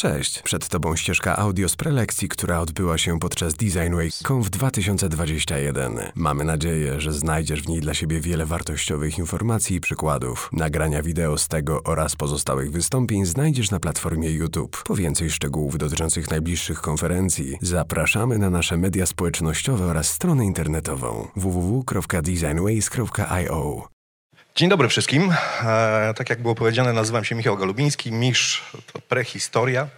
Cześć, przed Tobą ścieżka audio z prelekcji, która odbyła się podczas Design Week Conf 2021. Mamy nadzieję, że znajdziesz w niej dla siebie wiele wartościowych informacji i przykładów. Nagrania wideo z tego oraz pozostałych wystąpień znajdziesz na platformie YouTube. Po więcej szczegółów dotyczących najbliższych konferencji zapraszamy na nasze media społecznościowe oraz stronę internetową www.designways.io. Dzień dobry wszystkim. E, tak jak było powiedziane, nazywam się Michał Galubiński. Misz to prehistoria.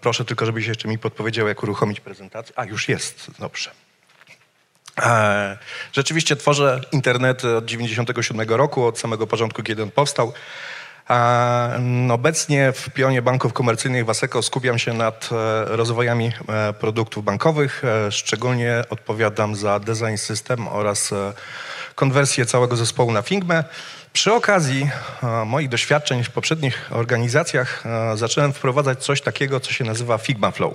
Proszę tylko, żebyś jeszcze mi podpowiedział, jak uruchomić prezentację. A, już jest. Dobrze. E, rzeczywiście tworzę internet od 97 roku, od samego początku, kiedy on powstał. E, obecnie w pionie banków komercyjnych Waseco skupiam się nad rozwojami produktów bankowych. Szczególnie odpowiadam za design system oraz konwersję całego zespołu na Figmę. Przy okazji moich doświadczeń w poprzednich organizacjach zacząłem wprowadzać coś takiego, co się nazywa Figma Flow.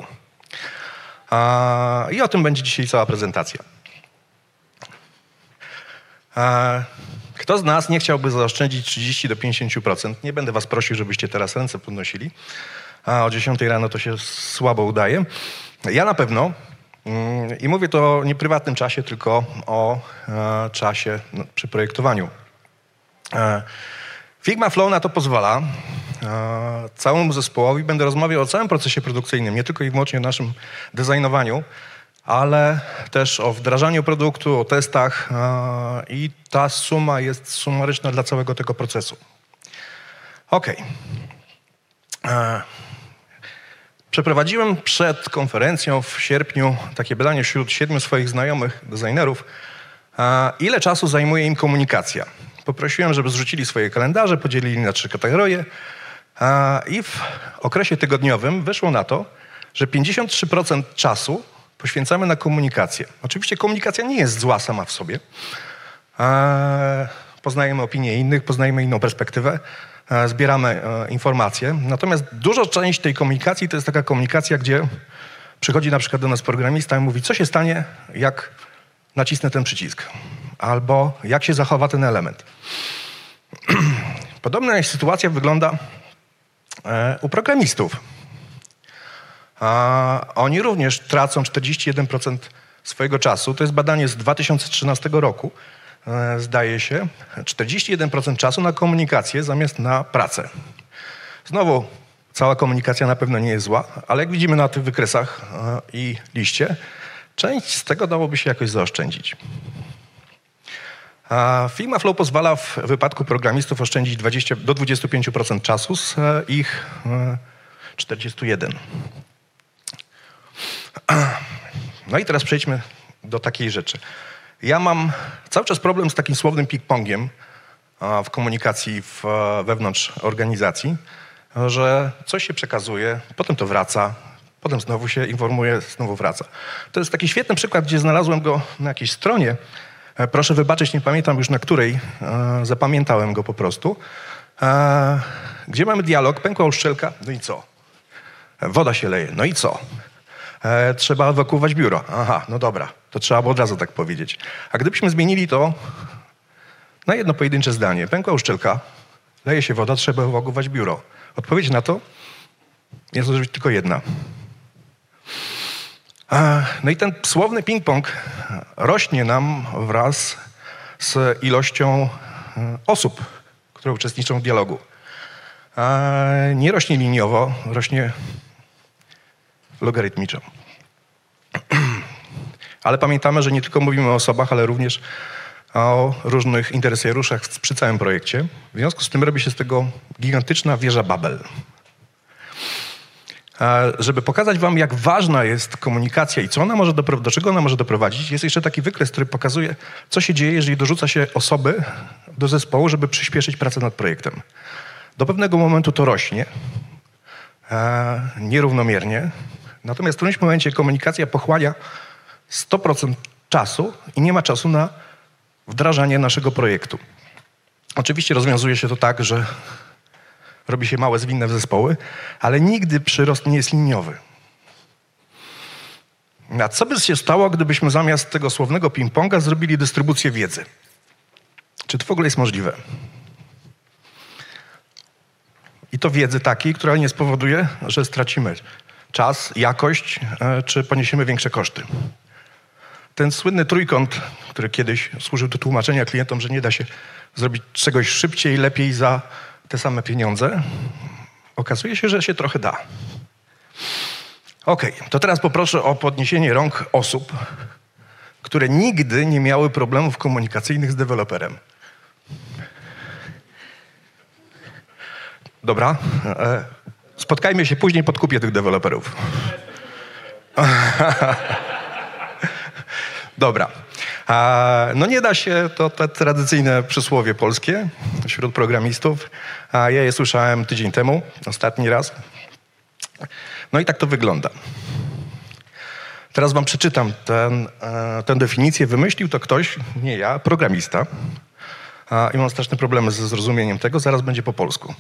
I o tym będzie dzisiaj cała prezentacja. Kto z nas nie chciałby zaoszczędzić 30 do 50%? Nie będę was prosił, żebyście teraz ręce podnosili. A o 10 rano to się słabo udaje. Ja na pewno. Mm, I mówię to o nieprywatnym czasie, tylko o e, czasie no, przy projektowaniu. E, Figma Flow na to pozwala. E, całemu zespołowi będę rozmawiał o całym procesie produkcyjnym, nie tylko i wyłącznie o naszym designowaniu, ale też o wdrażaniu produktu, o testach i ta suma jest sumaryczna dla całego tego procesu. OK. Przeprowadziłem przed konferencją w sierpniu takie badanie wśród siedmiu swoich znajomych designerów, ile czasu zajmuje im komunikacja. Poprosiłem, żeby zrzucili swoje kalendarze, podzielili na trzy kategorie i w okresie tygodniowym wyszło na to, że 53% czasu poświęcamy na komunikację. Oczywiście komunikacja nie jest zła sama w sobie. Poznajemy opinie innych, poznajemy inną perspektywę, zbieramy e, informacje. Natomiast duża część tej komunikacji to jest taka komunikacja, gdzie przychodzi na przykład do nas programista i mówi, co się stanie, jak nacisnę ten przycisk, albo jak się zachowa ten element. Podobna sytuacja wygląda e, u programistów. A oni również tracą 41% swojego czasu. To jest badanie z 2013 roku. E, Zdaje się, 41% czasu na komunikację zamiast na pracę. Znowu, cała komunikacja na pewno nie jest zła, ale jak widzimy na tych wykresach e, i liście, część z tego dałoby się jakoś zaoszczędzić. A Figma Flow pozwala w wypadku programistów oszczędzić 20, do 25% czasu z e, ich e, 41. No i teraz przejdźmy do takiej rzeczy. Ja mam cały czas problem z takim słownym ping-pongiem w komunikacji w, e, wewnątrz organizacji, że coś się przekazuje, potem to wraca, potem znowu się informuje, znowu wraca. To jest taki świetny przykład, gdzie znalazłem go na jakiejś stronie. E, Proszę wybaczyć, nie pamiętam już na której, e, zapamiętałem go po prostu. Gdzie mamy dialog, pękła uszczelka, no i co? Woda się leje, no i co? E, trzeba ewakuować biuro. Aha, no dobra, to trzeba było od razu tak powiedzieć. A gdybyśmy zmienili to na jedno pojedyncze zdanie. Pękła uszczelka, leje się woda, trzeba ewakuować biuro. Odpowiedź na to jest być tylko jedna. E, No i ten słowny ping-pong rośnie nam wraz z ilością e, osób, które uczestniczą w dialogu. E, Nie rośnie liniowo, rośnie logarytmiczo. Ale pamiętamy, że nie tylko mówimy o osobach, ale również o różnych interesariuszach przy całym projekcie. W związku z tym robi się z tego gigantyczna wieża Babel. Żeby pokazać wam, jak ważna jest komunikacja i co ona może do czego ona może doprowadzić, jest jeszcze taki wykres, który pokazuje, co się dzieje, jeżeli dorzuca się osoby do zespołu, żeby przyspieszyć pracę nad projektem. Do pewnego momentu to rośnie, nierównomiernie, natomiast w którymś momencie komunikacja pochłania 100% czasu i nie ma czasu na wdrażanie naszego projektu. Oczywiście rozwiązuje się to tak, że robi się małe, zwinne zespoły, ale nigdy przyrost nie jest liniowy. A co by się stało, gdybyśmy zamiast tego słownego ping-ponga zrobili dystrybucję wiedzy? Czy to w ogóle jest możliwe? I to wiedzy takiej, która nie spowoduje, że stracimy czas, jakość, e, czy poniesiemy większe koszty. Ten słynny trójkąt, który kiedyś służył do tłumaczenia klientom, że nie da się zrobić czegoś szybciej, lepiej za te same pieniądze, okazuje się, że się trochę da. Ok, to teraz poproszę o podniesienie rąk osób, które nigdy nie miały problemów komunikacyjnych z deweloperem. Dobra. E, spotkajmy się później, podkupię tych deweloperów. Dobra. No nie da się, to, to tradycyjne przysłowie polskie wśród programistów. Ja je słyszałem tydzień temu, ostatni raz. No i tak to wygląda. Teraz wam przeczytam ten, e, tę definicję. Wymyślił to ktoś, nie ja, programista. I mam straszne problemy ze zrozumieniem tego. Zaraz będzie po polsku.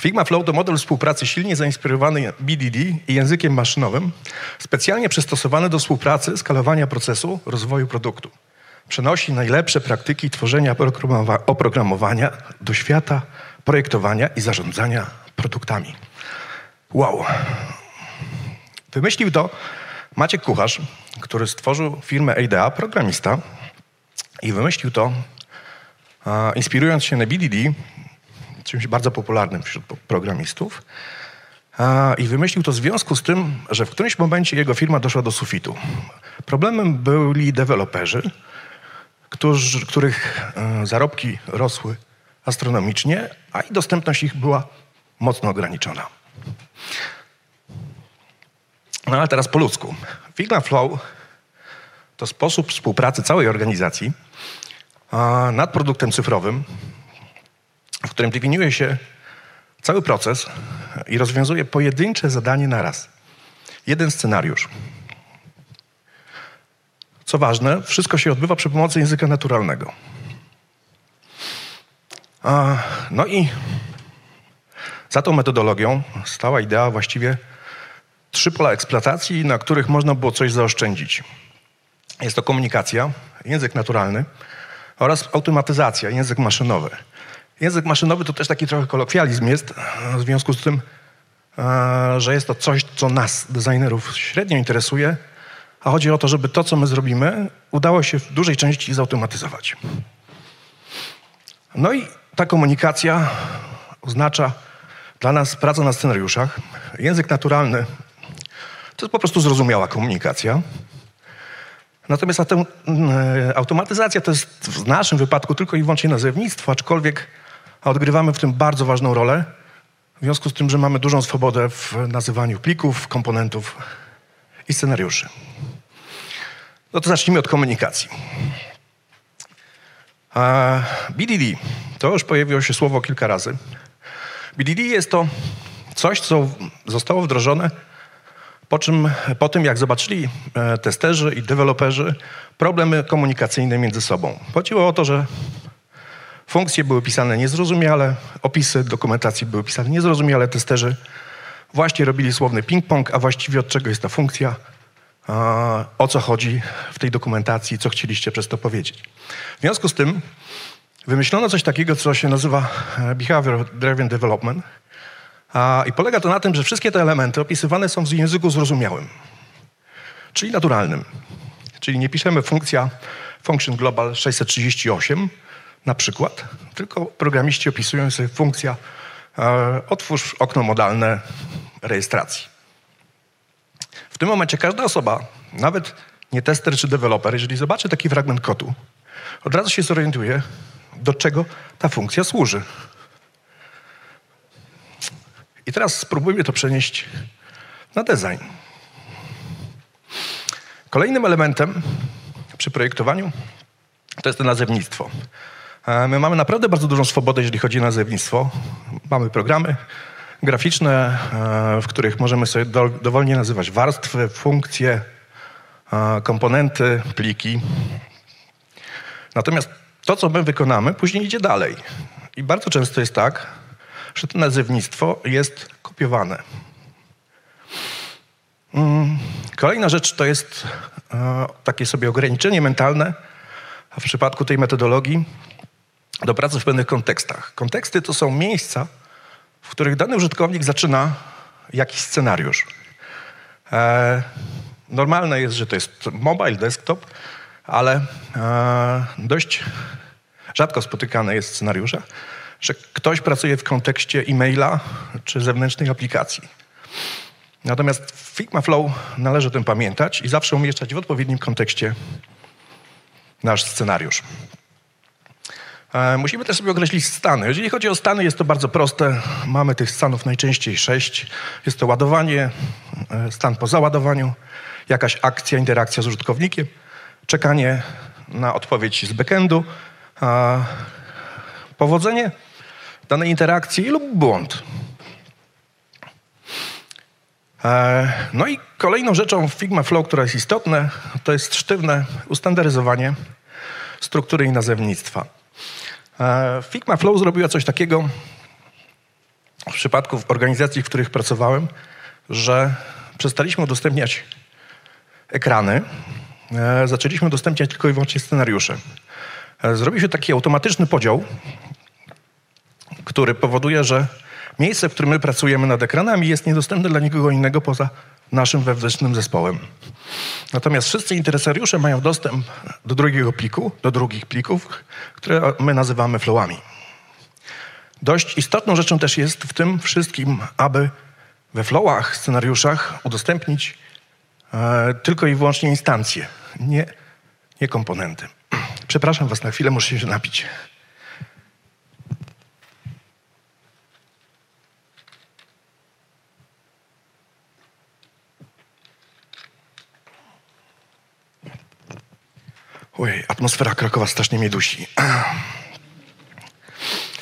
Figma Flow to model współpracy silnie zainspirowany BDD i językiem maszynowym, specjalnie przystosowany do współpracy, skalowania procesu, rozwoju produktu. Przenosi najlepsze praktyki tworzenia oprogramowania do świata projektowania i zarządzania produktami. Wow. Wymyślił to Maciek Kucharz, który stworzył firmę ADA, programista, i wymyślił to, inspirując się na BDD, czymś bardzo popularnym wśród programistów. I wymyślił to w związku z tym, że w którymś momencie jego firma doszła do sufitu. Problemem byli deweloperzy, którzy, których e, zarobki rosły astronomicznie, a i dostępność ich była mocno ograniczona. No ale teraz po ludzku. Figma Flow to sposób współpracy całej organizacji nad produktem cyfrowym, w którym definiuje się cały proces i rozwiązuje pojedyncze zadanie na raz. Jeden scenariusz. Co ważne, wszystko się odbywa przy pomocy języka naturalnego. No i za tą metodologią stała idea właściwie trzy pola eksploatacji, na których można było coś zaoszczędzić. Jest to komunikacja, język naturalny oraz automatyzacja, język maszynowy. Język maszynowy to też taki trochę kolokwializm jest, w związku z tym, e, że jest to coś, co nas, designerów, średnio interesuje, a chodzi o to, żeby to, co my zrobimy, udało się w dużej części zautomatyzować. No i ta komunikacja oznacza dla nas pracę na scenariuszach. Język naturalny to jest po prostu zrozumiała komunikacja. Natomiast e, automatyzacja to jest w naszym wypadku tylko i wyłącznie nazewnictwo, aczkolwiek odgrywamy w tym bardzo ważną rolę, w związku z tym, że mamy dużą swobodę w nazywaniu plików, komponentów i scenariuszy. No to zacznijmy od komunikacji. BDD, to już pojawiło się słowo kilka razy. BDD jest to coś, co zostało wdrożone po, czym, po tym, jak zobaczyli e, testerzy i deweloperzy problemy komunikacyjne między sobą. Chodziło o to, że funkcje były pisane niezrozumiale, opisy dokumentacji były pisane niezrozumiale, testerzy właśnie robili słowny ping-pong, a właściwie od czego jest ta funkcja, o co chodzi w tej dokumentacji, co chcieliście przez to powiedzieć. W związku z tym wymyślono coś takiego, co się nazywa e, Behavior Driven Development, i polega to na tym, że wszystkie te elementy opisywane są w języku zrozumiałym, czyli naturalnym. Czyli nie piszemy funkcja function global 638 na przykład, tylko programiści opisują sobie funkcja e, otwórz okno modalne rejestracji. W tym momencie każda osoba, nawet nie tester czy deweloper, jeżeli zobaczy taki fragment kodu, od razu się zorientuje, do czego ta funkcja służy. I teraz spróbujmy to przenieść na design. Kolejnym elementem przy projektowaniu to jest to nazewnictwo. E, my mamy naprawdę bardzo dużą swobodę, jeżeli chodzi o nazewnictwo. Mamy programy graficzne, e, w których możemy sobie dowolnie nazywać warstwy, funkcje, e, komponenty, pliki. Natomiast to, co my wykonamy, później idzie dalej. I bardzo często jest tak, że to nazewnictwo jest kopiowane. Mm, kolejna rzecz to jest e, takie sobie ograniczenie mentalne, w przypadku tej metodologii do pracy w pewnych kontekstach. Konteksty to są miejsca, w których dany użytkownik zaczyna jakiś scenariusz. E, normalne jest, że to jest mobile, desktop, ale e, dość rzadko spotykane jest scenariusze, że ktoś pracuje w kontekście e-maila czy zewnętrznej aplikacji. Natomiast w Figma Flow należy o tym pamiętać i zawsze umieszczać w odpowiednim kontekście nasz scenariusz. E, musimy też sobie określić stany. Jeżeli chodzi o stany, jest to bardzo proste. Mamy tych stanów najczęściej sześć. Jest to ładowanie, e, stan po załadowaniu, jakaś akcja, interakcja z użytkownikiem, czekanie na odpowiedź z backendu, powodzenie danej interakcji lub błąd. E, no i kolejną rzeczą w Figma Flow, która jest istotna, to jest sztywne ustandaryzowanie struktury i nazewnictwa. E, Figma Flow zrobiła coś takiego w przypadku organizacji, w których pracowałem, że przestaliśmy udostępniać ekrany, e, zaczęliśmy udostępniać tylko i wyłącznie scenariusze. Zrobił się taki automatyczny podział, który powoduje, że miejsce, w którym my pracujemy nad ekranami, jest niedostępne dla nikogo innego poza naszym wewnętrznym zespołem. Natomiast wszyscy interesariusze mają dostęp do drugiego pliku, do drugich plików, które my nazywamy flowami. Dość istotną rzeczą też jest w tym wszystkim, aby we flowach, scenariuszach udostępnić e, tylko i wyłącznie instancje, nie, nie komponenty. Przepraszam was na chwilę, muszę się napić. Ojej, atmosfera Krakowa strasznie mnie dusi.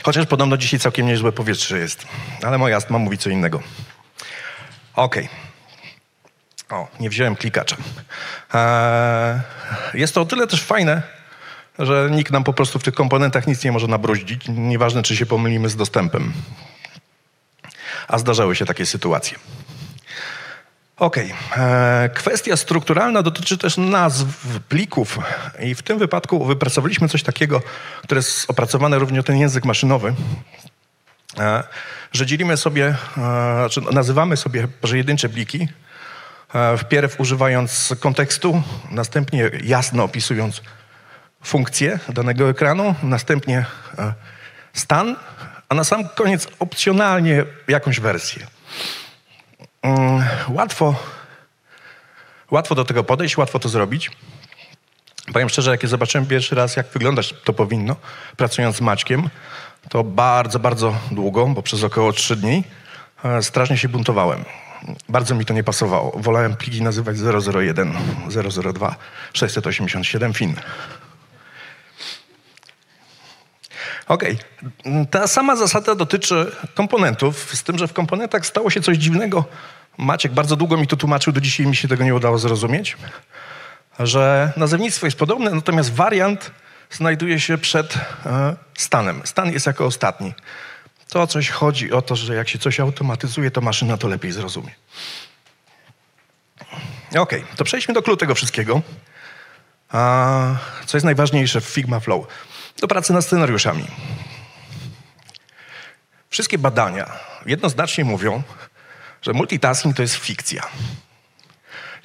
Chociaż podobno dzisiaj całkiem niezłe powietrze jest. Ale moja astma mówi co innego. Okej. Okay. O, nie wziąłem klikacza. Eee, jest to o tyle też fajne, że nikt nam po prostu w tych komponentach nic nie może nabruździć, nieważne czy się pomylimy z dostępem. A zdarzały się takie sytuacje. Okej. Okay. Kwestia strukturalna dotyczy też nazw plików i w tym wypadku wypracowaliśmy coś takiego, które jest opracowane również ten język maszynowy, e, że dzielimy sobie, e, czy nazywamy sobie pojedyncze pliki, e, wpierw używając kontekstu, następnie jasno opisując funkcję danego ekranu, następnie stan, a na sam koniec opcjonalnie jakąś wersję. Mm, łatwo, łatwo do tego podejść, łatwo to zrobić. Powiem szczerze, jak zobaczyłem pierwszy raz, jak wyglądać to powinno, pracując z Maćkiem, to bardzo, bardzo długo, bo przez około trzy dni, e, strasznie się buntowałem. Bardzo mi to nie pasowało. Wolałem pliki nazywać 001, 002, 687 FIN. Okej. Okay. Ta sama zasada dotyczy komponentów, z tym, że w komponentach stało się coś dziwnego. Maciek bardzo długo mi to tłumaczył, do dzisiaj mi się tego nie udało zrozumieć, że nazewnictwo jest podobne, natomiast wariant znajduje się przed e, stanem. Stan jest jako ostatni. To coś chodzi o to, że jak się coś automatyzuje, to maszyna to lepiej zrozumie. Okay, to przejdźmy do kluczu tego wszystkiego. A, co jest najważniejsze w Figma Flow? Do pracy nad scenariuszami. Wszystkie badania jednoznacznie mówią, że multitasking to jest fikcja.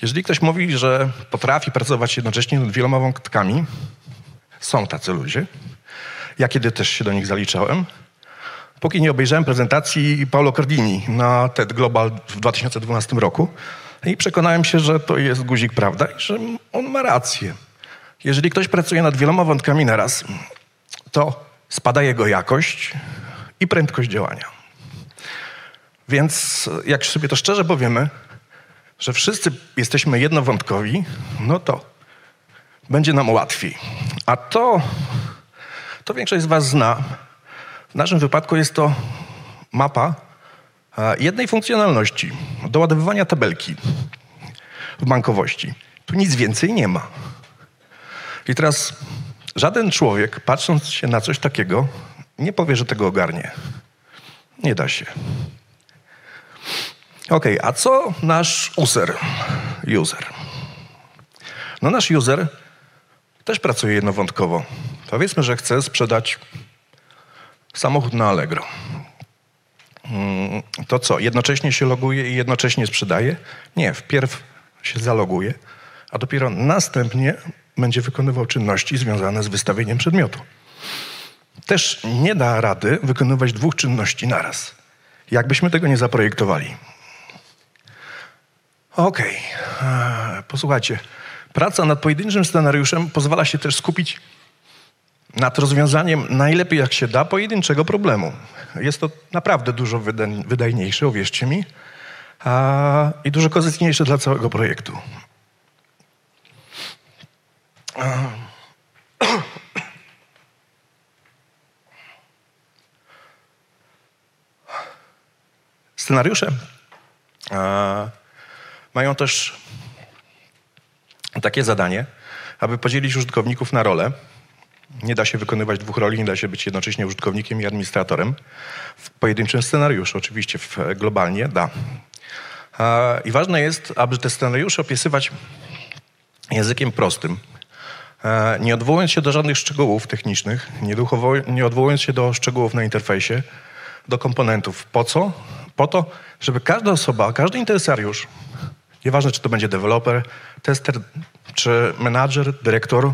Jeżeli ktoś mówi, że potrafi pracować jednocześnie nad wieloma wątkami, są tacy ludzie. Ja kiedy też się do nich zaliczałem, póki nie obejrzałem prezentacji Paolo Cardini na TED Global w 2012 roku i przekonałem się, że to jest guzik prawda i że on ma rację. Jeżeli ktoś pracuje nad wieloma wątkami naraz, to spada jego jakość i prędkość działania. Więc jak sobie to szczerze powiemy, że wszyscy jesteśmy jednowątkowi, no to będzie nam łatwiej. A to, to większość z Was zna. W naszym wypadku jest to mapa e, jednej funkcjonalności doładowywania tabelki w bankowości. Tu nic więcej nie ma. I teraz Żaden człowiek, patrząc się na coś takiego, nie powie, że tego ogarnie. Nie da się. Ok, a co nasz user? User. No nasz user też pracuje jednowątkowo. Powiedzmy, że chce sprzedać samochód na Allegro. mm, to co? Jednocześnie się loguje i jednocześnie sprzedaje? Nie, wpierw się zaloguje, a dopiero następnie będzie wykonywał czynności związane z wystawieniem przedmiotu. Też nie da rady wykonywać dwóch czynności naraz. Jakbyśmy tego nie zaprojektowali. Okej, okay. posłuchajcie. Praca nad pojedynczym scenariuszem pozwala się też skupić nad rozwiązaniem najlepiej jak się da pojedynczego problemu. Jest to naprawdę dużo wydajniejsze, uwierzcie mi, a, i dużo korzystniejsze dla całego projektu. Scenariusze a, mają też takie zadanie, aby podzielić użytkowników na role. Nie da się wykonywać dwóch roli, nie da się być jednocześnie użytkownikiem i administratorem. W pojedynczym scenariuszu, oczywiście w, globalnie da. I ważne jest, aby te scenariusze opisywać językiem prostym, nie odwołując się do żadnych szczegółów technicznych, nie odwołując się do szczegółów na interfejsie, do komponentów. Po co? Po to, żeby każda osoba, każdy interesariusz, nieważne czy to będzie deweloper, tester, czy menadżer, dyrektor,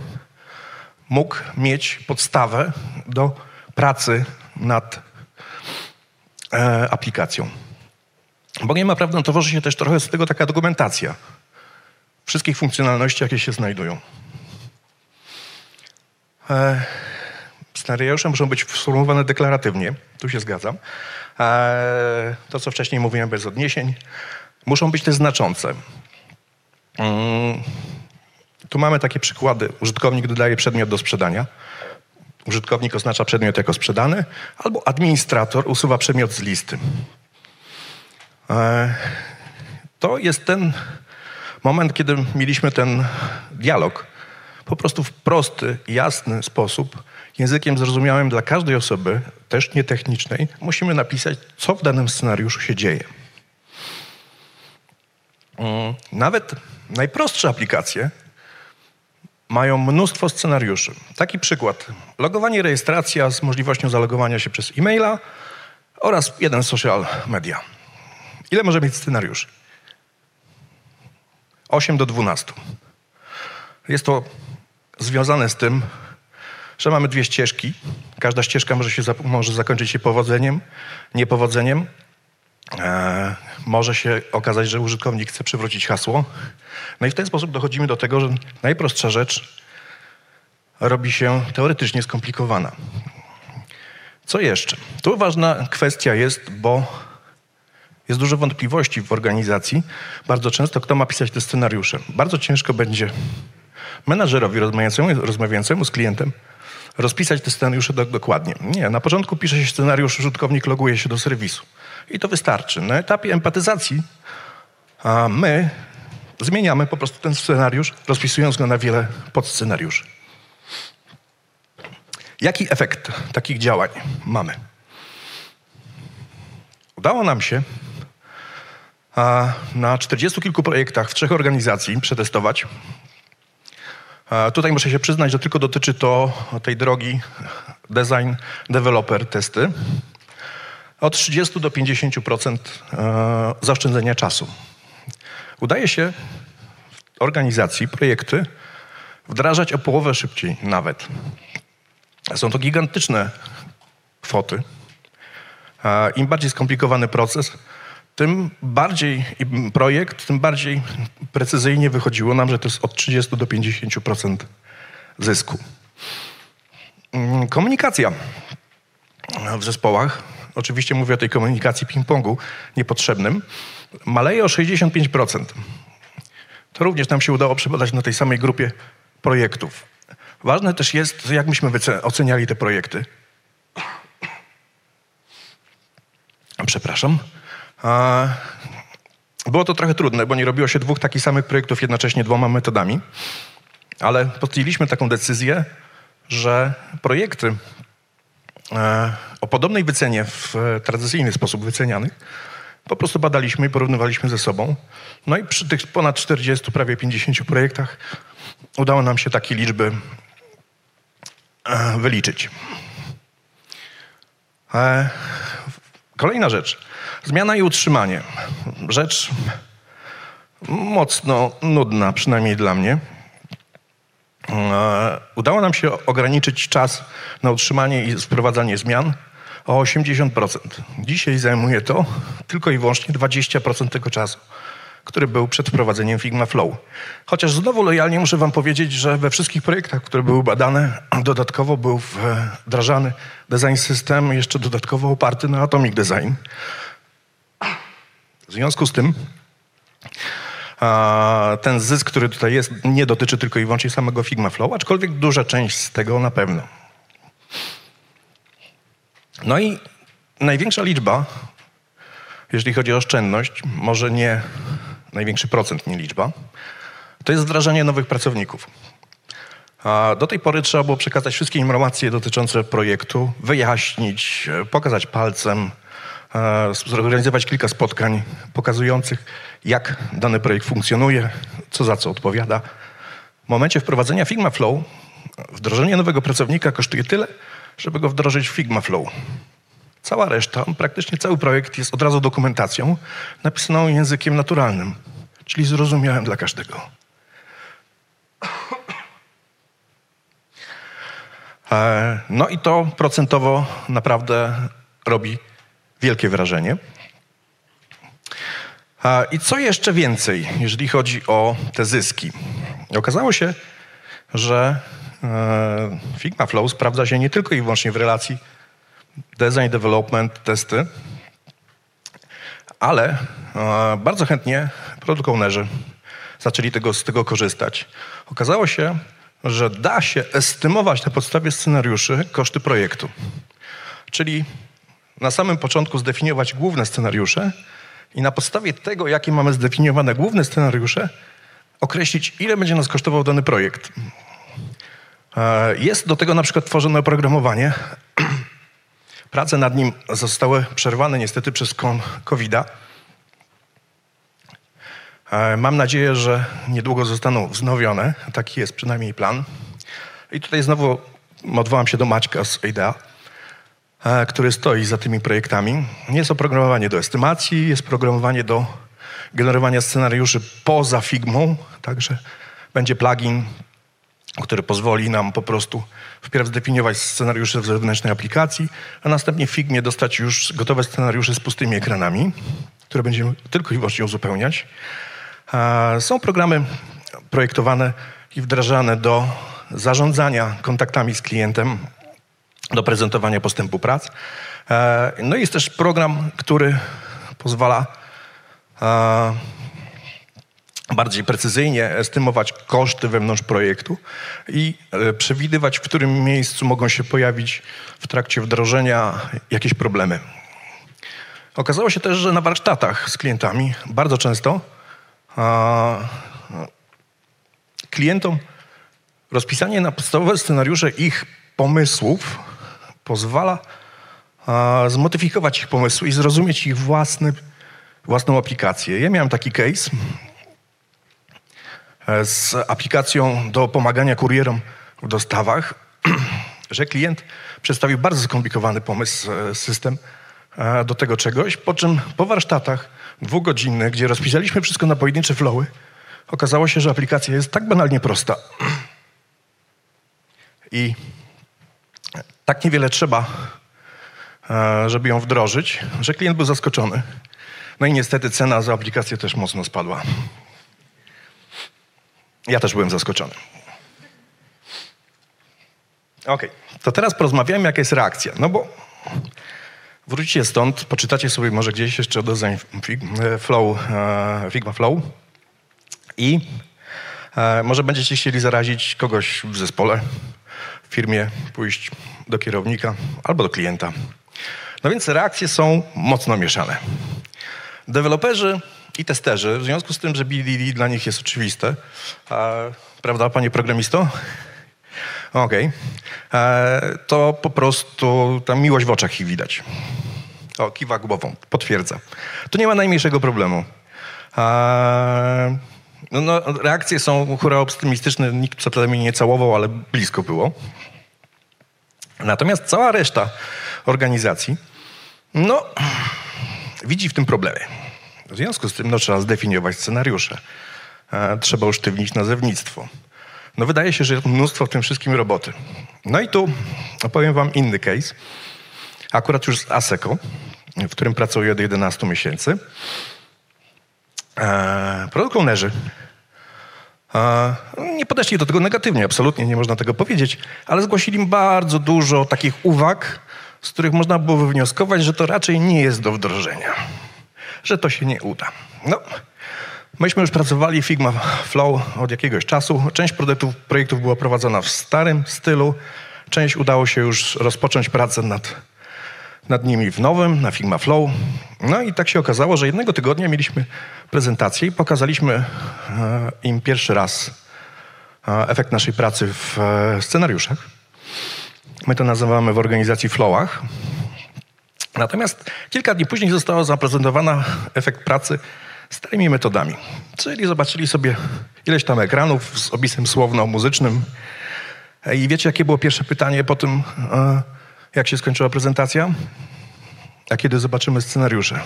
mógł mieć podstawę do pracy nad e, aplikacją. Bogiem naprawdę tworzy się też trochę z tego taka dokumentacja wszystkich funkcjonalności, jakie się znajdują. E, scenariusze muszą być sformułowane deklaratywnie, tu się zgadzam. E, to, co wcześniej mówiłem, bez odniesień. Muszą być też znaczące. Mm, tu mamy takie przykłady. Użytkownik dodaje przedmiot do sprzedania. Użytkownik oznacza przedmiot jako sprzedany, albo administrator usuwa przedmiot z listy. E, to jest ten moment, kiedy mieliśmy ten dialog. Po prostu w prosty, jasny sposób, językiem zrozumiałym dla każdej osoby, też nietechnicznej, musimy napisać, co w danym scenariuszu się dzieje. Mm, nawet najprostsze aplikacje mają mnóstwo scenariuszy. Taki przykład. Logowanie, rejestracja z możliwością zalogowania się przez e-maila oraz jeden social media. Ile może mieć scenariusz? 8 do 12. Jest to związane z tym, że mamy dwie ścieżki. Każda ścieżka może, się, może zakończyć się powodzeniem, niepowodzeniem. E, może się okazać, że użytkownik chce przywrócić hasło. No i w ten sposób dochodzimy do tego, że najprostsza rzecz robi się teoretycznie skomplikowana. Co jeszcze? Tu ważna kwestia jest, bo jest dużo wątpliwości w organizacji. Bardzo często kto ma pisać te scenariusze. Bardzo ciężko będzie menadżerowi rozmawiającemu, rozmawiającemu z klientem rozpisać te scenariusze do, dokładnie. Nie, na początku pisze się scenariusz, użytkownik loguje się do serwisu. I to wystarczy. Na etapie empatyzacji a my zmieniamy po prostu ten scenariusz, rozpisując go na wiele podscenariuszy. Jaki efekt takich działań mamy? Udało nam się na 40 kilku projektach w trzech organizacji przetestować. Tutaj muszę się przyznać, że tylko dotyczy to tej drogi design, developer, testy. Od 30 do 50% e, zaoszczędzenia czasu. Udaje się w organizacji projekty wdrażać o połowę szybciej nawet. Są to gigantyczne kwoty. Im bardziej skomplikowany proces, tym bardziej projekt, tym bardziej precyzyjnie wychodziło nam, że to jest od 30 do 50% zysku. Mm, komunikacja w zespołach, oczywiście mówię o tej komunikacji ping-pongu niepotrzebnym, maleje o 65%. To również nam się udało przebadać na tej samej grupie projektów. Ważne też jest, jak myśmy oceniali te projekty. Przepraszam. Było to trochę trudne, bo nie robiło się dwóch takich samych projektów jednocześnie dwoma metodami, ale podjęliśmy taką decyzję, że projekty e, o podobnej wycenie w tradycyjny sposób wycenianych po prostu badaliśmy i porównywaliśmy ze sobą. No i przy tych ponad 40, prawie 50 projektach udało nam się takie liczby e, wyliczyć. Kolejna rzecz. Zmiana i utrzymanie. Rzecz mocno nudna, przynajmniej dla mnie. E, udało nam się ograniczyć czas na utrzymanie i wprowadzanie zmian o 80%. Dzisiaj zajmuje to tylko i wyłącznie 20% tego czasu, który był przed wprowadzeniem Figma Flow. Chociaż znowu lojalnie muszę wam powiedzieć, że we wszystkich projektach, które były badane, dodatkowo był wdrażany design system, jeszcze dodatkowo oparty na Atomic Design. W związku z tym ten zysk, który tutaj jest, nie dotyczy tylko i wyłącznie samego Figma Flow, aczkolwiek duża część z tego na pewno. No i największa liczba, jeżeli chodzi o oszczędność, może nie największy procent, nie liczba, to jest wdrażanie nowych pracowników. A do tej pory trzeba było przekazać wszystkie informacje dotyczące projektu, wyjaśnić, pokazać palcem, e, zorganizować kilka spotkań pokazujących, jak dany projekt funkcjonuje, co za co odpowiada. W momencie wprowadzenia Figma Flow wdrożenie nowego pracownika kosztuje tyle, żeby go wdrożyć w Figma Flow. Cała reszta, praktycznie cały projekt jest od razu dokumentacją napisaną językiem naturalnym, czyli zrozumiałym dla każdego. E, no i to procentowo naprawdę robi wielkie wrażenie. E, I co jeszcze więcej, jeżeli chodzi o te zyski? Okazało się, że e, Figma Flow sprawdza się nie tylko i wyłącznie w relacji design, development, testy, ale bardzo chętnie product ownerzy zaczęli tego, z tego korzystać. Okazało się, że da się estymować na podstawie scenariuszy koszty projektu. Czyli na samym początku zdefiniować główne scenariusze i na podstawie tego, jakie mamy zdefiniowane główne scenariusze, określić, ile będzie nas kosztował dany projekt. E, jest do tego na przykład tworzone oprogramowanie. Prace nad nim zostały przerwane niestety przez COVID-a. E, mam nadzieję, że niedługo zostaną wznowione. Taki jest przynajmniej plan. I tutaj znowu odwołam się do Maćka z IDEA, e, który stoi za tymi projektami. Jest oprogramowanie do estymacji, jest programowanie do generowania scenariuszy poza Figmą, także będzie plugin, który pozwoli nam po prostu wpierw zdefiniować scenariusze w zewnętrznej aplikacji, a następnie w Figmie dostać już gotowe scenariusze z pustymi ekranami, które będziemy tylko i wyłącznie uzupełniać. Są programy projektowane i wdrażane do zarządzania kontaktami z klientem, do prezentowania postępu prac. E, no i jest też program, który pozwala bardziej precyzyjnie estymować koszty wewnątrz projektu i e, przewidywać, w którym miejscu mogą się pojawić w trakcie wdrożenia jakieś problemy. Okazało się też, że na warsztatach z klientami bardzo często klientom rozpisanie na podstawowe scenariusze ich pomysłów pozwala zmodyfikować ich pomysły i zrozumieć ich własny, własną aplikację. Ja miałem taki case z aplikacją do pomagania kurierom w dostawach, że klient przedstawił bardzo skomplikowany pomysł, e, system e, do tego czegoś, po czym po warsztatach dwugodzinny, gdzie rozpisaliśmy wszystko na pojedyncze flowy, okazało się, że aplikacja jest tak banalnie prosta. I tak niewiele trzeba, e, żeby ją wdrożyć, że klient był zaskoczony. No i niestety cena za aplikację też mocno spadła. Ja też byłem zaskoczony. Ok, to teraz porozmawiamy, jaka jest reakcja. No bo Wrócicie stąd, poczytacie sobie może gdzieś jeszcze design e, flow, e, Figma Flow i e, może będziecie chcieli zarazić kogoś w zespole, w firmie, pójść do kierownika albo do klienta. No więc reakcje są mocno mieszane. Deweloperzy i testerzy, w związku z tym, że BDD dla nich jest oczywiste, prawda, panie programisto? Okej. Okay. E, to po prostu ta miłość w oczach ich widać. O, kiwa głową, potwierdza. Tu nie ma najmniejszego problemu. E, no, no, reakcje są hura optymistyczne, nikt co mnie nie całował, ale blisko było. Natomiast cała reszta organizacji No, widzi w tym problemy. W związku z tym no, trzeba zdefiniować scenariusze. E, trzeba usztywnić nazewnictwo. No wydaje się, że jest mnóstwo w tym wszystkim roboty. No i tu opowiem wam inny case. Akurat już z ASECO, w którym pracuję od 11 miesięcy. E, product e, nie podeszli do tego negatywnie, absolutnie nie można tego powiedzieć, ale zgłosili bardzo dużo takich uwag, z których można było wywnioskować, że to raczej nie jest do wdrożenia, że to się nie uda. No, myśmy już pracowali Figma Flow od jakiegoś czasu. Część projektów, projektów była prowadzona w starym stylu, część udało się już rozpocząć pracę nad, nad nimi w nowym, na Figma Flow. No i tak się okazało, że jednego tygodnia mieliśmy prezentację i pokazaliśmy e, im pierwszy raz e, efekt naszej pracy w e, scenariuszach. My to nazywamy w organizacji flowach. Natomiast kilka dni później została zaprezentowana efekt pracy starymi metodami. Czyli zobaczyli sobie ileś tam ekranów z opisem słowno-muzycznym. I wiecie, jakie było pierwsze pytanie po tym, e, jak się skończyła prezentacja? A kiedy zobaczymy scenariusze?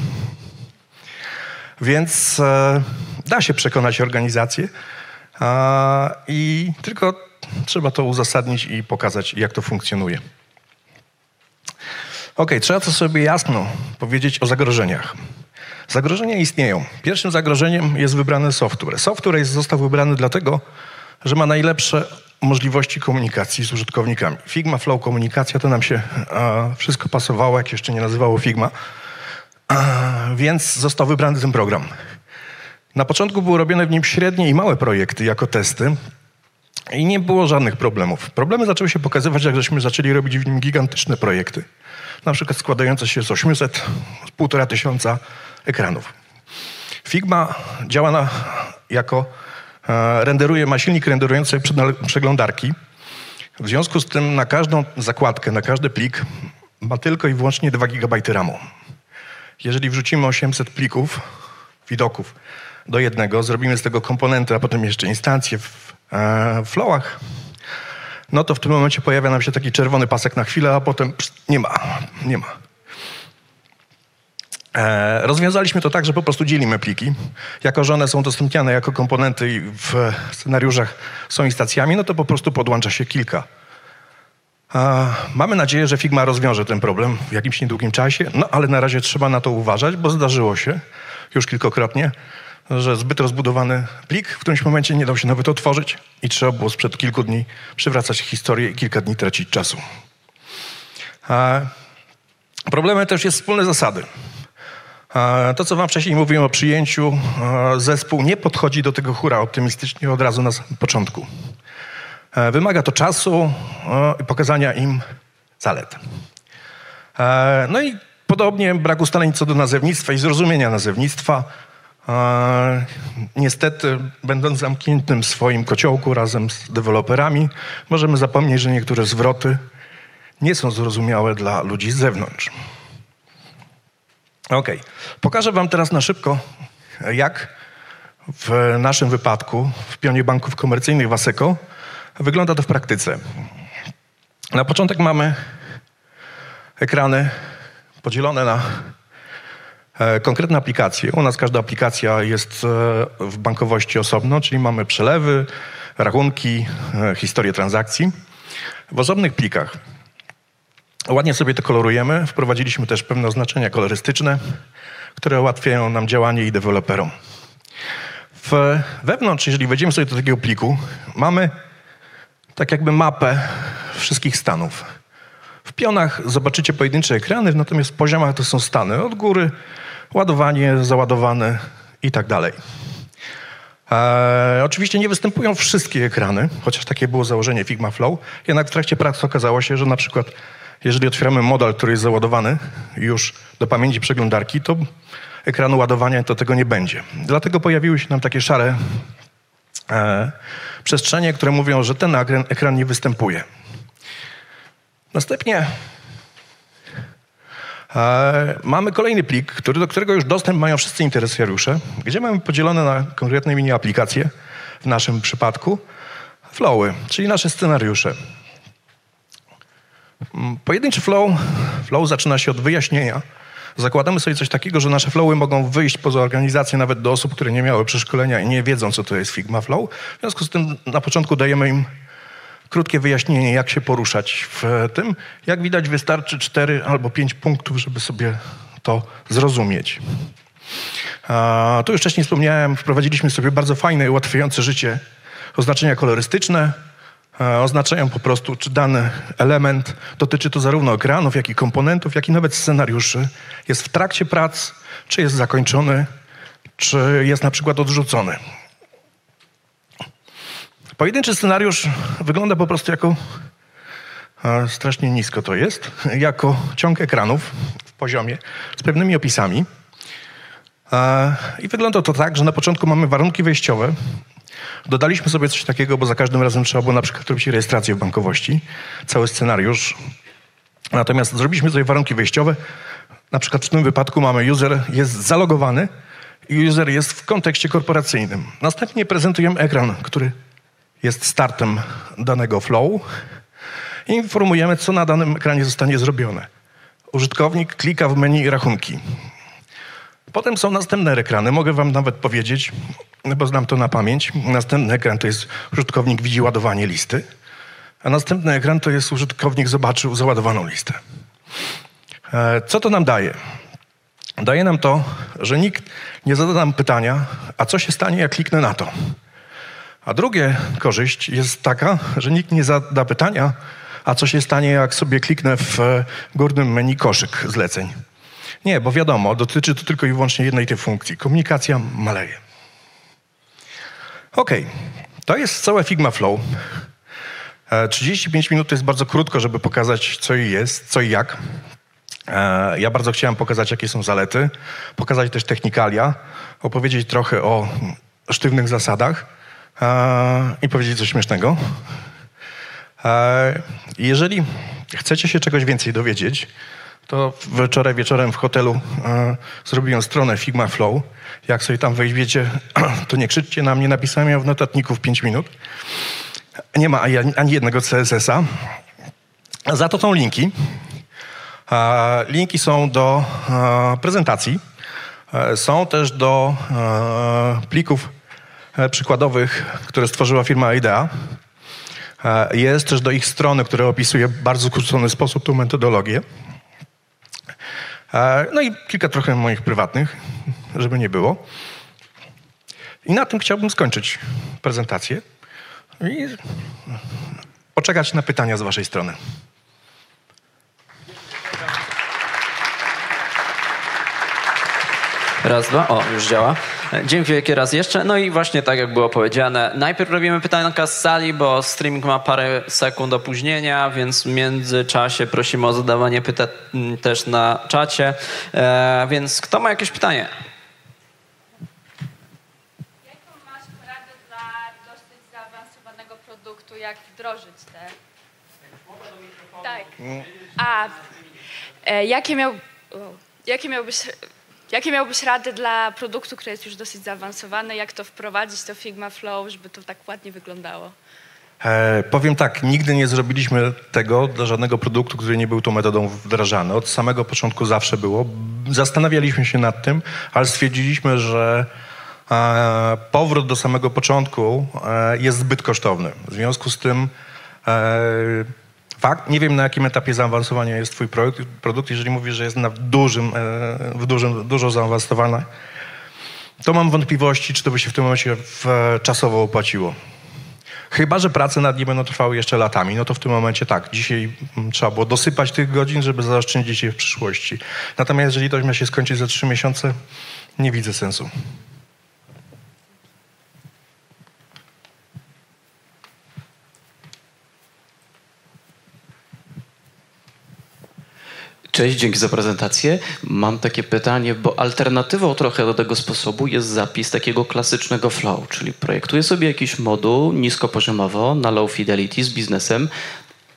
Więc e, da się przekonać organizację i tylko trzeba to uzasadnić i pokazać, jak to funkcjonuje. Ok, trzeba to sobie jasno powiedzieć o zagrożeniach. Zagrożenia istnieją. Pierwszym zagrożeniem jest wybrany software. Software jest, został wybrany dlatego, że ma najlepsze możliwości komunikacji z użytkownikami. Figma Flow Komunikacja to nam się a, wszystko pasowało, jak jeszcze nie nazywało Figma, a, więc został wybrany ten program. Na początku były robione w nim średnie i małe projekty jako testy, i nie było żadnych problemów. Problemy zaczęły się pokazywać, jak żeśmy zaczęli robić w nim gigantyczne projekty. Na przykład składające się z 800, z półtora tysiąca ekranów. Figma działa na, jako, e, renderuje, ma silnik renderujący przeglądarki. W związku z tym na każdą zakładkę, na każdy plik ma tylko i wyłącznie 2 GB RAMu. Jeżeli wrzucimy 800 plików, widoków do jednego, zrobimy z tego komponenty, a potem jeszcze instancje w E, flowach, no to w tym momencie pojawia nam się taki czerwony pasek na chwilę, a potem nie ma, nie ma. E, rozwiązaliśmy to tak, że po prostu dzielimy pliki. Jako, że one są udostępniane jako komponenty w scenariuszach są instancjami, no to po prostu podłącza się kilka. E, mamy nadzieję, że Figma rozwiąże ten problem w jakimś niedługim czasie, no ale na razie trzeba na to uważać, bo zdarzyło się już kilkokrotnie, że zbyt rozbudowany plik w którymś momencie nie dał się nawet otworzyć i trzeba było sprzed kilku dni przywracać historię i kilka dni tracić czasu. A problemem też jest wspólne zasady. To, co wam wcześniej mówiłem o przyjęciu, zespół nie podchodzi do tego hura optymistycznie od razu na początku. Wymaga to czasu i pokazania im zalet. No i podobnie brak ustaleń co do nazewnictwa i zrozumienia nazewnictwa niestety, będąc zamkniętym w swoim kociołku razem z deweloperami, możemy zapomnieć, że niektóre zwroty nie są zrozumiałe dla ludzi z zewnątrz. Ok, pokażę Wam teraz na szybko, jak w naszym wypadku, w pionie banków komercyjnych Waseco, wygląda to w praktyce. Na początek mamy ekrany podzielone na konkretne aplikacje. U nas każda aplikacja jest e, w bankowości osobno, czyli mamy przelewy, rachunki, e, historię transakcji. W osobnych plikach ładnie sobie to kolorujemy. Wprowadziliśmy też pewne oznaczenia kolorystyczne, które ułatwiają nam działanie i deweloperom. W, wewnątrz, jeżeli wejdziemy sobie do takiego pliku, mamy tak jakby mapę wszystkich stanów. W pionach zobaczycie pojedyncze ekrany, natomiast w poziomach to są stany od góry ładowanie, załadowane i tak dalej. E, oczywiście nie występują wszystkie ekrany, chociaż takie było założenie Figma Flow. Jednak w trakcie pracy okazało się, że na przykład jeżeli otwieramy model, który jest załadowany już do pamięci przeglądarki, to ekranu ładowania to tego nie będzie. Dlatego pojawiły się nam takie szare e, przestrzenie, które mówią, że ten ekran nie występuje. Następnie E, mamy kolejny plik, który, do którego już dostęp mają wszyscy interesariusze, gdzie mamy podzielone na konkretne mini aplikacje, w naszym przypadku flowy, czyli nasze scenariusze. Mm, pojedynczy flow, flow zaczyna się od wyjaśnienia zakładamy sobie coś takiego, że nasze flowy mogą wyjść poza organizację nawet do osób, które nie miały przeszkolenia i nie wiedzą, co to jest Figma Flow. W związku z tym na początku dajemy im krótkie wyjaśnienie, jak się poruszać w tym. Jak widać, wystarczy 4 albo 5 punktów, żeby sobie to zrozumieć. Tu już wcześniej wspomniałem, wprowadziliśmy sobie bardzo fajne i ułatwiające życie oznaczenia kolorystyczne. A, oznaczają po prostu, czy dany element dotyczy to zarówno ekranów, jak i komponentów, jak i nawet scenariuszy. Jest w trakcie prac, czy jest zakończony, czy jest na przykład odrzucony. Pojedynczy scenariusz wygląda po prostu jako strasznie nisko to jest, jako ciąg ekranów w poziomie z pewnymi opisami. I wygląda to tak, że na początku mamy warunki wejściowe. Dodaliśmy sobie coś takiego, bo za każdym razem trzeba było na przykład robić rejestrację w bankowości, cały scenariusz. Natomiast zrobiliśmy sobie warunki wejściowe. Na przykład w tym wypadku mamy user jest zalogowany i user jest w kontekście korporacyjnym. Następnie prezentujemy ekran, który jest startem danego flow i informujemy, co na danym ekranie zostanie zrobione. Użytkownik klika w menu rachunki. Potem są następne ekrany. Mogę wam nawet powiedzieć, bo znam to na pamięć. Następny ekran to jest użytkownik widzi ładowanie listy, a następny ekran to jest użytkownik zobaczył załadowaną listę. E, co to nam daje? Daje nam to, że nikt nie zada nam pytania, a co się stanie, jak kliknę na to? A drugie korzyść jest taka, że nikt nie zada pytania, a co się stanie, jak sobie kliknę w e, górnym menu koszyk zleceń. Nie, bo wiadomo, dotyczy to tylko i wyłącznie jednej tej funkcji. Komunikacja maleje. Ok, to jest całe Figma Flow. 35 minut to jest bardzo krótko, żeby pokazać, co i jest, co i jak. E, ja bardzo chciałem pokazać, jakie są zalety, pokazać też technikalia, opowiedzieć trochę o sztywnych zasadach e, i powiedzieć coś śmiesznego. Jeżeli chcecie się czegoś więcej dowiedzieć, to wczoraj wieczorem w hotelu zrobiłem stronę Figma Flow. Jak sobie tam wejdziecie, to nie krzyczcie na mnie, napisałem ją w notatniku w 5 minut. Nie ma ani, jednego CSS-a. Za to są linki. Linki są do prezentacji. E, są też do plików przykładowych, które stworzyła firma IDEA. E, Jest też do ich strony, która opisuje w bardzo skrócony sposób tą metodologię. E, No i kilka trochę moich prywatnych, żeby nie było. I na tym chciałbym skończyć prezentację i poczekać na pytania z waszej strony. Raz, dwa. O, już działa. Dzięki wielkie raz jeszcze. No i właśnie tak jak było powiedziane, najpierw robimy pytanka z sali, bo streaming ma parę sekund opóźnienia, więc w międzyczasie prosimy o zadawanie pytań też na czacie. E, więc kto ma jakieś pytanie? Jaką masz poradę dla dosyć zaawansowanego produktu, jak wdrożyć te... Tak. A e, jakie, miał, jakie, miałbyś, jakie miałbyś rady dla produktu, który jest już dosyć zaawansowany, jak to wprowadzić, to Figma Flow, żeby to tak ładnie wyglądało? E, powiem tak, nigdy nie zrobiliśmy tego dla żadnego produktu, który nie był tą metodą wdrażany. Od samego początku zawsze było. Zastanawialiśmy się nad tym, ale stwierdziliśmy, że e, powrót do samego początku e, jest zbyt kosztowny. W związku z tym e, fakt, nie wiem na jakim etapie zaawansowania jest twój produkt, produkt jeżeli mówisz, że jest na dużym, e, w dużym, dużo zaawansowany, to mam wątpliwości, czy to by się w tym momencie w, czasowo opłaciło. Chyba, że prace nad nim będą trwały jeszcze latami, no to w tym momencie tak, dzisiaj mm, trzeba było dosypać tych godzin, żeby zaoszczędzić je w przyszłości. Natomiast jeżeli to ma się skończyć za trzy miesiące, nie widzę sensu. Cześć, dzięki za prezentację. Mam takie pytanie, bo alternatywą trochę do tego sposobu jest zapis takiego klasycznego flow, czyli projektuję sobie jakiś moduł niskopoziomowo na low fidelity z biznesem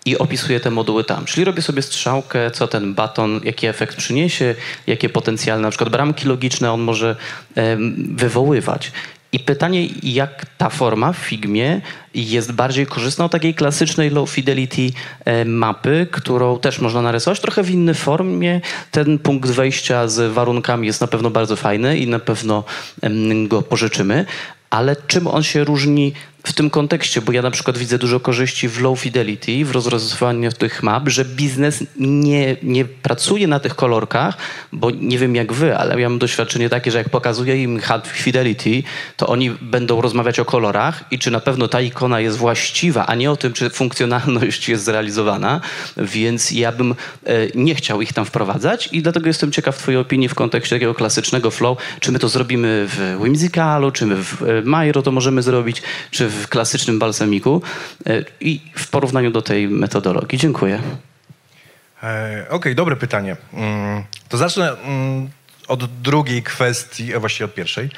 i opisuję te moduły tam. Czyli robię sobie strzałkę, co ten baton, jaki efekt przyniesie, jakie potencjalne na przykład bramki logiczne on może em, wywoływać. I pytanie, jak ta forma w Figmie jest bardziej korzystna od takiej klasycznej low fidelity e, mapy, którą też można narysować trochę w innej formie. Ten punkt wejścia z warunkami jest na pewno bardzo fajny i na pewno go pożyczymy. Ale czym on się różni w tym kontekście, bo ja na przykład widzę dużo korzyści w low fidelity, w rozrysowaniu tych map, że biznes nie, nie pracuje na tych kolorkach, bo nie wiem jak wy, ale ja mam doświadczenie takie, że jak pokazuję im high fidelity, to oni będą rozmawiać o kolorach i czy na pewno ta ikona jest właściwa, a nie o tym, czy funkcjonalność jest zrealizowana, więc ja bym e, nie chciał ich tam wprowadzać i dlatego jestem ciekaw twojej opinii w kontekście takiego klasycznego flow, czy my to zrobimy w Whimsicalu, czy my w e, Mairo to możemy zrobić, czy w klasycznym balsamiku e, i w porównaniu do tej metodologii. Dziękuję. E, Okej, dobre pytanie. Mm, To zacznę mm, od drugiej kwestii, a właściwie od pierwszej.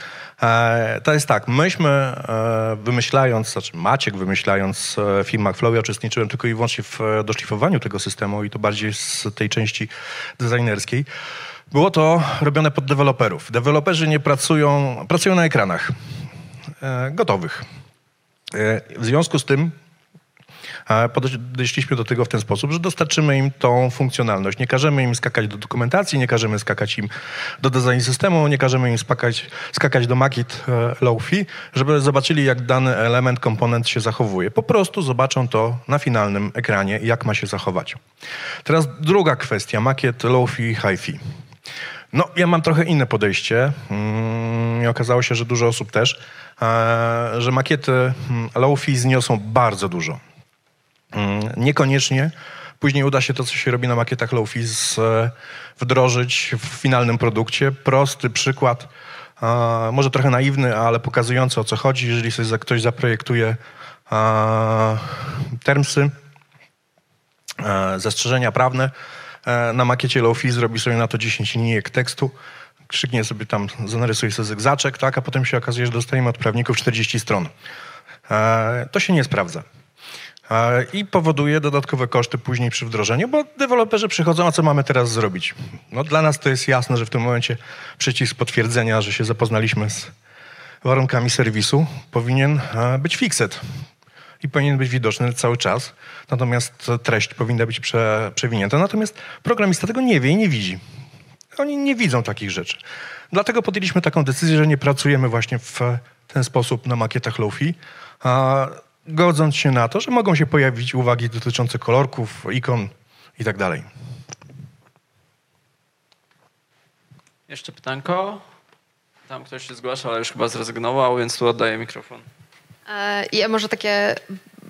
E, To jest tak, myśmy e, wymyślając, znaczy Maciek wymyślając e, w firmach Flow, ja uczestniczyłem tylko i wyłącznie w e, doszlifowaniu tego systemu i to bardziej z tej części designerskiej. Było to robione pod deweloperów. Deweloperzy nie pracują, pracują na ekranach e, gotowych. E, W związku z tym Podeszliśmy do tego w ten sposób, że dostarczymy im tą funkcjonalność. Nie każemy im skakać do dokumentacji, nie każemy skakać im do design systemu, nie każemy im skakać, skakać do Makit e, Low-Fi, żeby zobaczyli, jak dany element, komponent się zachowuje. Po prostu zobaczą to na finalnym ekranie, jak ma się zachować. Teraz druga kwestia, makiet Low-Fi, Hi-Fi. No, ja mam trochę inne podejście mm, i okazało się, że dużo osób też, e, że makiety mm, low-fi zniosą bardzo dużo. Mm, Niekoniecznie później uda się to, co się robi na makietach low-fi, e, wdrożyć w finalnym produkcie. Prosty przykład, e, może trochę naiwny, ale pokazujący o co chodzi. Jeżeli sobie ktoś zaprojektuje termsy, zastrzeżenia prawne na makiecie low-fi, zrobi sobie na to 10 linijek tekstu, krzyknie sobie tam, zanarysuje sobie zygzaczek, tak, a potem się okazuje, że dostajemy od prawników 40 stron. E, To się nie sprawdza. E, I powoduje dodatkowe koszty później przy wdrożeniu, bo deweloperzy przychodzą, a co mamy teraz zrobić? No, dla nas to jest jasne, że w tym momencie przycisk potwierdzenia, że się zapoznaliśmy z warunkami serwisu, powinien e, być fixed i powinien być widoczny cały czas. Natomiast treść powinna być prze, przewinięta. Natomiast programista tego nie wie i nie widzi. Oni nie widzą takich rzeczy. Dlatego podjęliśmy taką decyzję, że nie pracujemy właśnie w ten sposób na makietach Lofi, godząc się na to, że mogą się pojawić uwagi dotyczące kolorków, ikon i tak dalej. Jeszcze pytanko? Tam ktoś się zgłasza, ale już chyba zrezygnował, więc tu oddaję mikrofon. E, Ja może takie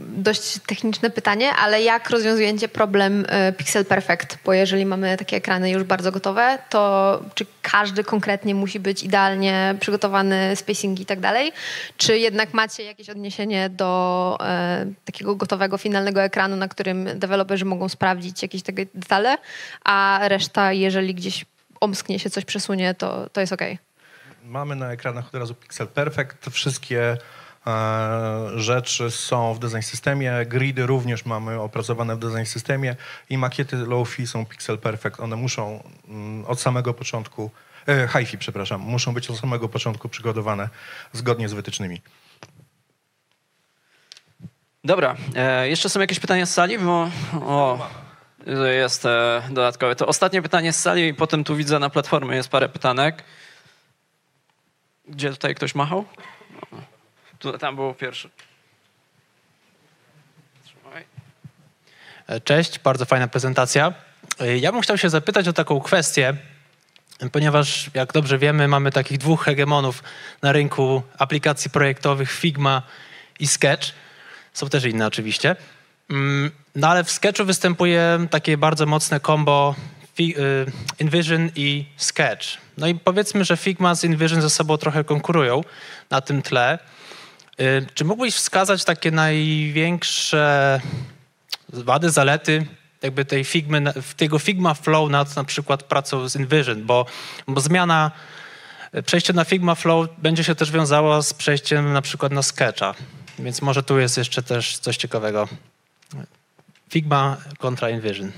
dość techniczne pytanie, ale jak rozwiązujecie problem e, Pixel Perfect? Bo jeżeli mamy takie ekrany już bardzo gotowe, to czy każdy konkretnie musi być idealnie przygotowany, spacing i tak dalej? Czy jednak macie jakieś odniesienie do e, takiego gotowego, finalnego ekranu, na którym deweloperzy mogą sprawdzić jakieś takie detale, a reszta, jeżeli gdzieś omsknie się, coś przesunie, to, to jest okej? Mamy na ekranach od razu Pixel Perfect. Wszystkie rzeczy są w design systemie. Gridy również mamy opracowane w design systemie i makiety low-fi są Pixel Perfect. One muszą mm, od samego początku, e, hi-fi, przepraszam, muszą być od samego początku przygotowane zgodnie z wytycznymi. Dobra, e, jeszcze są jakieś pytania z sali? Bo, o, jest e, dodatkowe. To ostatnie pytanie z sali i potem tu widzę na platformie jest parę pytanek. Gdzie tutaj ktoś machał? O, Tu, tam było pierwszy. Trzymaj. Cześć, bardzo fajna prezentacja. Ja bym chciał się zapytać o taką kwestię, ponieważ jak dobrze wiemy, mamy takich dwóch hegemonów na rynku aplikacji projektowych Figma i Sketch. Są też inne oczywiście. Mm, No ale w Sketchu występuje takie bardzo mocne combo y, InVision i Sketch. No i powiedzmy, że Figma z InVision ze sobą trochę konkurują na tym tle. Y, Czy mógłbyś wskazać takie największe wady, zalety jakby tej Figmy, tego Figma Flow nad na przykład pracą z InVision, bo, bo zmiana, przejście na Figma Flow będzie się też wiązało z przejściem na przykład na Sketcha, więc może tu jest jeszcze też coś ciekawego. Figma kontra InVision.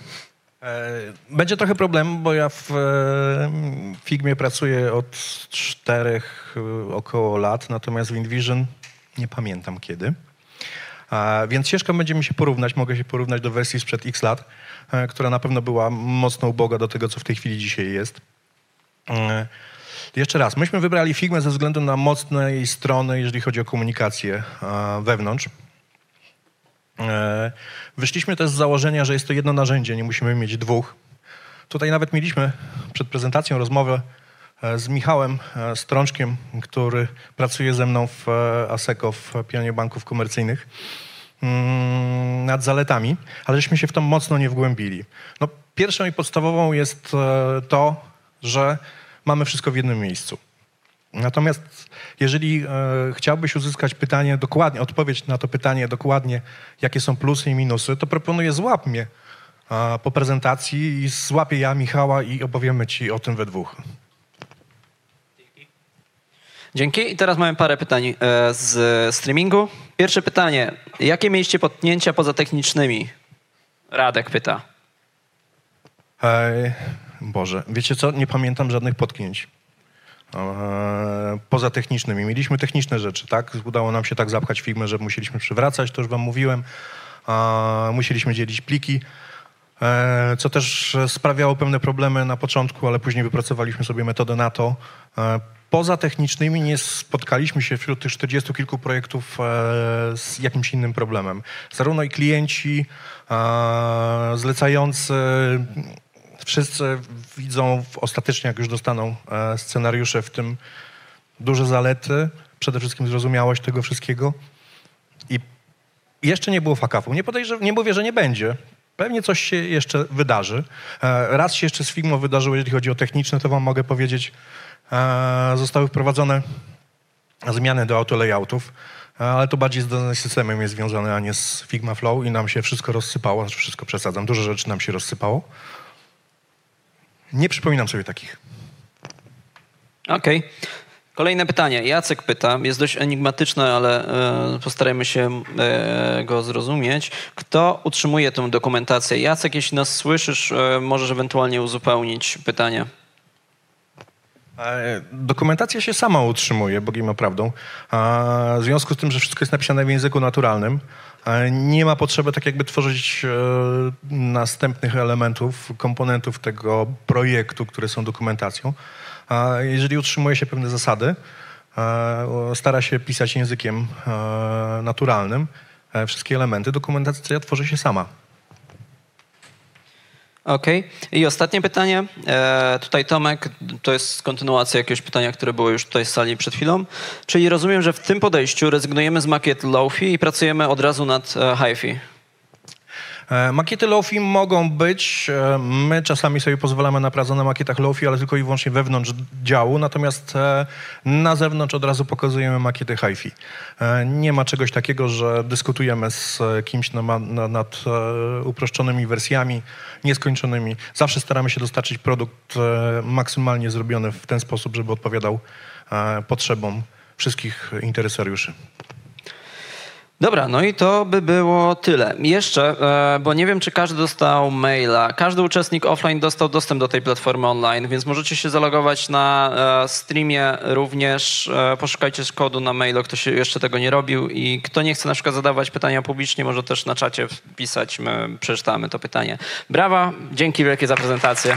E, Będzie trochę problem, bo ja w e, Figmie pracuję od czterech e, około lat, natomiast w InVision nie pamiętam kiedy. Więc ciężko będzie mi się porównać, mogę się porównać do wersji sprzed x lat, e, która na pewno była mocno uboga do tego, co w tej chwili dzisiaj jest. E, Jeszcze raz, myśmy wybrali Figmę ze względu na mocne jej strony, jeżeli chodzi o komunikację e, wewnątrz. Wyszliśmy też z założenia, że jest to jedno narzędzie, nie musimy mieć dwóch. Tutaj nawet mieliśmy przed prezentacją rozmowę z Michałem e, Strączkiem, który pracuje ze mną w e, ASECO, w Pionie Banków Komercyjnych, mm, nad zaletami, ale żeśmy się w to mocno nie wgłębili. No, pierwszą i podstawową jest e, to, że mamy wszystko w jednym miejscu. Natomiast jeżeli e, chciałbyś uzyskać pytanie dokładnie, odpowiedź na to pytanie dokładnie, jakie są plusy i minusy, to proponuję złap mnie e, po prezentacji i złapię ja Michała i opowiemy ci o tym we dwóch. Dzięki. I teraz mamy parę pytań e, z streamingu. Pierwsze pytanie. Jakie mieliście potknięcia poza technicznymi? Radek pyta. Ej, Boże, wiecie co? Nie pamiętam żadnych potknięć. E, Poza technicznymi. Mieliśmy techniczne rzeczy, tak? Udało nam się tak zapchać firmę, że musieliśmy przywracać, to już wam mówiłem. Musieliśmy dzielić pliki, e, co też sprawiało pewne problemy na początku, ale później wypracowaliśmy sobie metodę na to. Poza technicznymi nie spotkaliśmy się wśród tych 40 kilku projektów e, z jakimś innym problemem. Zarówno i klienci, e, zlecający, wszyscy widzą ostatecznie, jak już dostaną e, scenariusze, w tym duże zalety, przede wszystkim zrozumiałość tego wszystkiego. I jeszcze nie było fakafu. Nie, nie mówię, że nie będzie. Pewnie coś się jeszcze wydarzy. Raz się jeszcze z Figma wydarzyło, jeżeli chodzi o techniczne, to wam mogę powiedzieć, zostały wprowadzone zmiany do autolayoutów, e, ale to bardziej z systemem jest związane, a nie z Figma Flow i nam się wszystko rozsypało, znaczy wszystko przesadzam, dużo rzeczy nam się rozsypało. Nie przypominam sobie takich. Okej. Kolejne pytanie. Jacek pyta, jest dość enigmatyczne, ale e, postarajmy się e, go zrozumieć. Kto utrzymuje tę dokumentację? Jacek, jeśli nas słyszysz, e, możesz ewentualnie uzupełnić pytanie. E, Dokumentacja się sama utrzymuje, Bogiem prawdą. W związku z tym, że wszystko jest napisane w języku naturalnym, nie ma potrzeby tak jakby tworzyć e, następnych elementów, komponentów tego projektu, które są dokumentacją. Jeżeli utrzymuje się pewne zasady, stara się pisać językiem naturalnym, e, wszystkie elementy, dokumentacja tworzy się sama. Okej. I ostatnie pytanie. E, tutaj Tomek, to jest kontynuacja jakiegoś pytania, które było już tutaj z sali przed chwilą. Czyli rozumiem, że w tym podejściu rezygnujemy z makiet low-fi i pracujemy od razu nad e, high-fi. E, Makiety Lofi mogą być. e, My czasami sobie pozwalamy na pracę na makietach Lofi, ale tylko i wyłącznie wewnątrz działu, natomiast e, na zewnątrz od razu pokazujemy makiety HiFi. Nie ma czegoś takiego, że dyskutujemy z kimś na, na, nad uproszczonymi wersjami, nieskończonymi. Zawsze staramy się dostarczyć produkt maksymalnie zrobiony w ten sposób, żeby odpowiadał potrzebom wszystkich interesariuszy. Dobra, no i to by było tyle. Jeszcze, e, bo nie wiem, czy każdy dostał maila. Każdy uczestnik offline dostał dostęp do tej platformy online, więc możecie się zalogować na e, streamie również. E, Poszukajcie kodu na mailu, kto się jeszcze tego nie robił i kto nie chce na przykład zadawać pytania publicznie, może też na czacie wpisać, my przeczytamy to pytanie. Brawa, dzięki wielkie za prezentację.